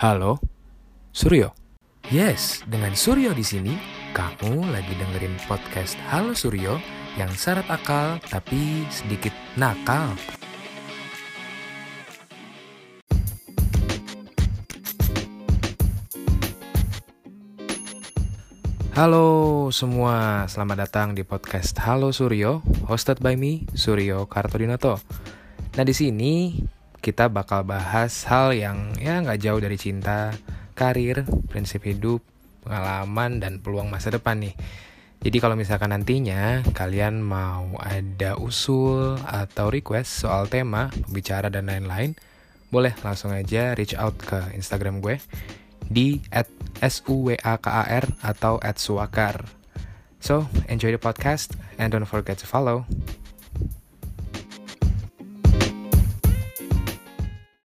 Halo, Suryo. Yes, dengan Suryo di sini, kamu lagi dengerin podcast Halo Suryo yang syarat akal tapi sedikit nakal. Halo semua, selamat datang di podcast Halo Suryo, hosted by me, Suryo Kartodinoto. Nah di sini kita bakal bahas hal yang ya nggak jauh dari cinta, karir, prinsip hidup, pengalaman, dan peluang masa depan nih. Jadi kalau misalkan nantinya kalian mau ada usul atau request soal tema, pembicara, dan lain-lain, boleh langsung aja reach out ke Instagram gue di at suwakar atau at suwakar. So, enjoy the podcast and don't forget to follow.